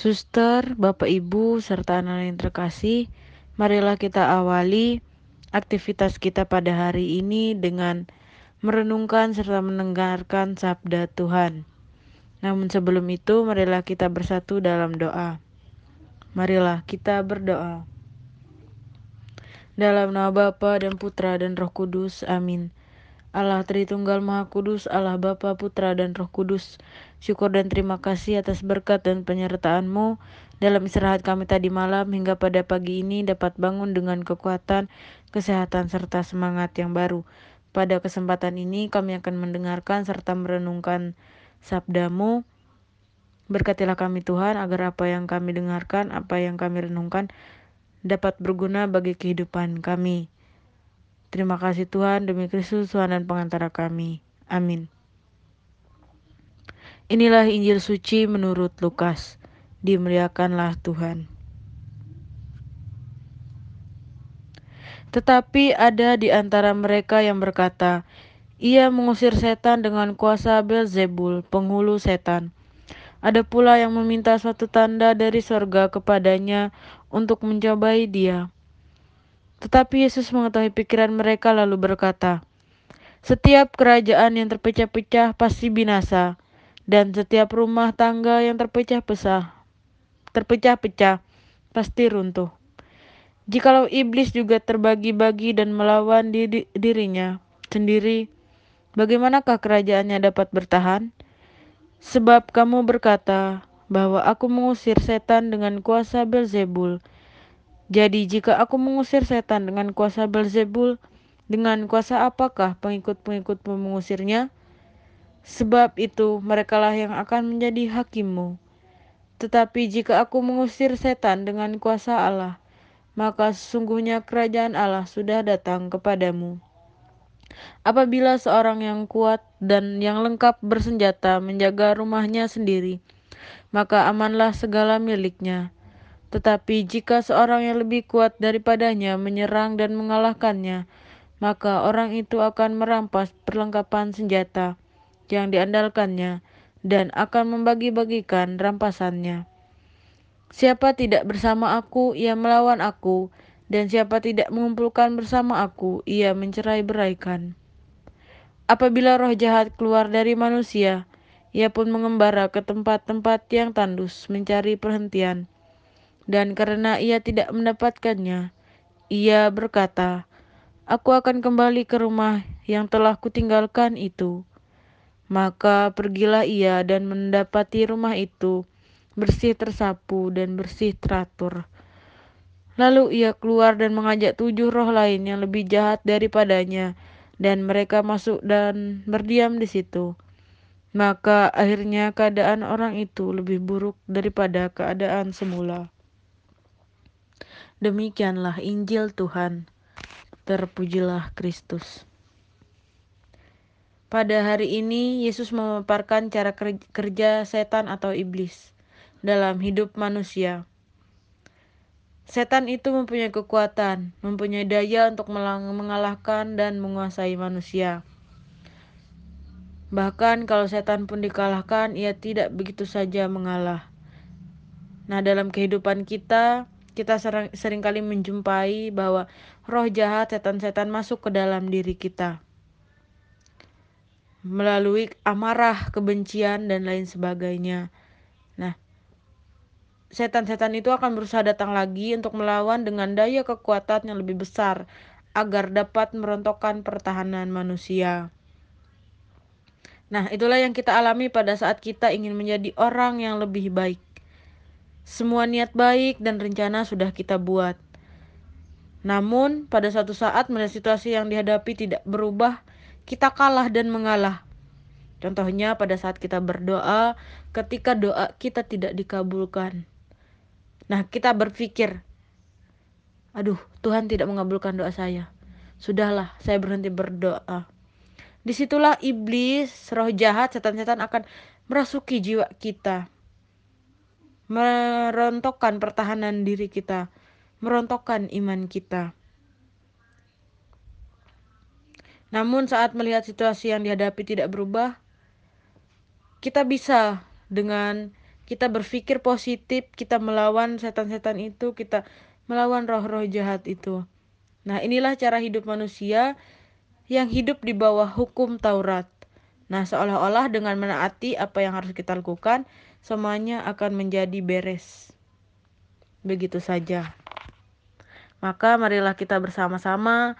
Suster, Bapak Ibu, serta anak yang terkasih, marilah kita awali aktivitas kita pada hari ini dengan merenungkan serta mendengarkan sabda Tuhan. Namun sebelum itu, marilah kita bersatu dalam doa. Marilah kita berdoa. Dalam nama Bapa dan Putra dan Roh Kudus. Amin. Allah Tritunggal Maha Kudus, Allah Bapa, Putra, dan Roh Kudus. Syukur dan terima kasih atas berkat dan penyertaan-Mu dalam istirahat kami tadi malam hingga pada pagi ini dapat bangun dengan kekuatan, kesehatan, serta semangat yang baru. Pada kesempatan ini kami akan mendengarkan serta merenungkan sabdamu. Berkatilah kami Tuhan agar apa yang kami dengarkan, apa yang kami renungkan dapat berguna bagi kehidupan kami. Terima kasih Tuhan demi Kristus Tuhan dan pengantara kami. Amin. Inilah Injil suci menurut Lukas. Dimuliakanlah Tuhan. Tetapi ada di antara mereka yang berkata, ia mengusir setan dengan kuasa Belzebul, penghulu setan. Ada pula yang meminta suatu tanda dari sorga kepadanya untuk mencobai dia. Tetapi Yesus mengetahui pikiran mereka lalu berkata, Setiap kerajaan yang terpecah-pecah pasti binasa, dan setiap rumah tangga yang terpecah-pecah terpecah-pecah pasti runtuh. Jikalau iblis juga terbagi-bagi dan melawan diri, dirinya sendiri, bagaimanakah kerajaannya dapat bertahan? Sebab kamu berkata bahwa aku mengusir setan dengan kuasa Belzebul, jadi jika aku mengusir setan dengan kuasa Belzebul, dengan kuasa apakah pengikut-pengikut mengusirnya? Sebab itu merekalah yang akan menjadi hakimmu. Tetapi jika aku mengusir setan dengan kuasa Allah, maka sesungguhnya kerajaan Allah sudah datang kepadamu. Apabila seorang yang kuat dan yang lengkap bersenjata menjaga rumahnya sendiri, maka amanlah segala miliknya. Tetapi jika seorang yang lebih kuat daripadanya menyerang dan mengalahkannya, maka orang itu akan merampas perlengkapan senjata yang diandalkannya dan akan membagi-bagikan rampasannya. Siapa tidak bersama aku, ia melawan aku, dan siapa tidak mengumpulkan bersama aku, ia mencerai beraikan. Apabila roh jahat keluar dari manusia, ia pun mengembara ke tempat-tempat yang tandus mencari perhentian dan karena ia tidak mendapatkannya, ia berkata, Aku akan kembali ke rumah yang telah kutinggalkan itu. Maka pergilah ia dan mendapati rumah itu bersih tersapu dan bersih teratur. Lalu ia keluar dan mengajak tujuh roh lain yang lebih jahat daripadanya, dan mereka masuk dan berdiam di situ. Maka akhirnya keadaan orang itu lebih buruk daripada keadaan semula. Demikianlah Injil Tuhan. Terpujilah Kristus. Pada hari ini Yesus memaparkan cara kerja setan atau iblis dalam hidup manusia. Setan itu mempunyai kekuatan, mempunyai daya untuk mengalahkan dan menguasai manusia. Bahkan kalau setan pun dikalahkan, ia tidak begitu saja mengalah. Nah, dalam kehidupan kita, kita sering, sering kali menjumpai bahwa roh jahat, setan-setan masuk ke dalam diri kita melalui amarah, kebencian, dan lain sebagainya. Nah, setan-setan itu akan berusaha datang lagi untuk melawan dengan daya kekuatan yang lebih besar agar dapat merontokkan pertahanan manusia. Nah, itulah yang kita alami pada saat kita ingin menjadi orang yang lebih baik. Semua niat baik dan rencana sudah kita buat. Namun, pada suatu saat melihat situasi yang dihadapi tidak berubah, kita kalah dan mengalah. Contohnya pada saat kita berdoa, ketika doa kita tidak dikabulkan. Nah, kita berpikir, aduh, Tuhan tidak mengabulkan doa saya. Sudahlah, saya berhenti berdoa. Di situlah iblis, roh jahat, setan-setan akan merasuki jiwa kita merontokkan pertahanan diri kita, merontokkan iman kita. Namun saat melihat situasi yang dihadapi tidak berubah, kita bisa dengan kita berpikir positif, kita melawan setan-setan itu, kita melawan roh-roh jahat itu. Nah, inilah cara hidup manusia yang hidup di bawah hukum Taurat. Nah, seolah-olah dengan menaati apa yang harus kita lakukan, semuanya akan menjadi beres. Begitu saja. Maka marilah kita bersama-sama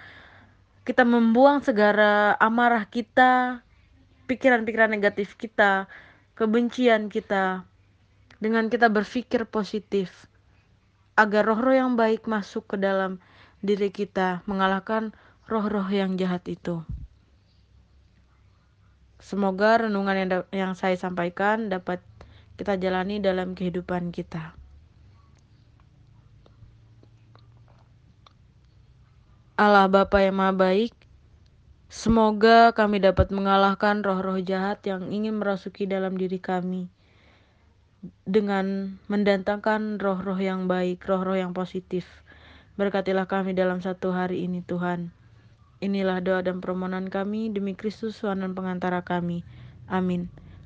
kita membuang segala amarah kita, pikiran-pikiran negatif kita, kebencian kita, dengan kita berpikir positif, agar roh-roh yang baik masuk ke dalam diri kita, mengalahkan roh-roh yang jahat itu. Semoga renungan yang, yang saya sampaikan dapat kita jalani dalam kehidupan kita. Allah Bapa yang Maha Baik, semoga kami dapat mengalahkan roh-roh jahat yang ingin merasuki dalam diri kami dengan mendatangkan roh-roh yang baik, roh-roh yang positif. Berkatilah kami dalam satu hari ini Tuhan. Inilah doa dan permohonan kami demi Kristus Tuhan dan pengantara kami. Amin.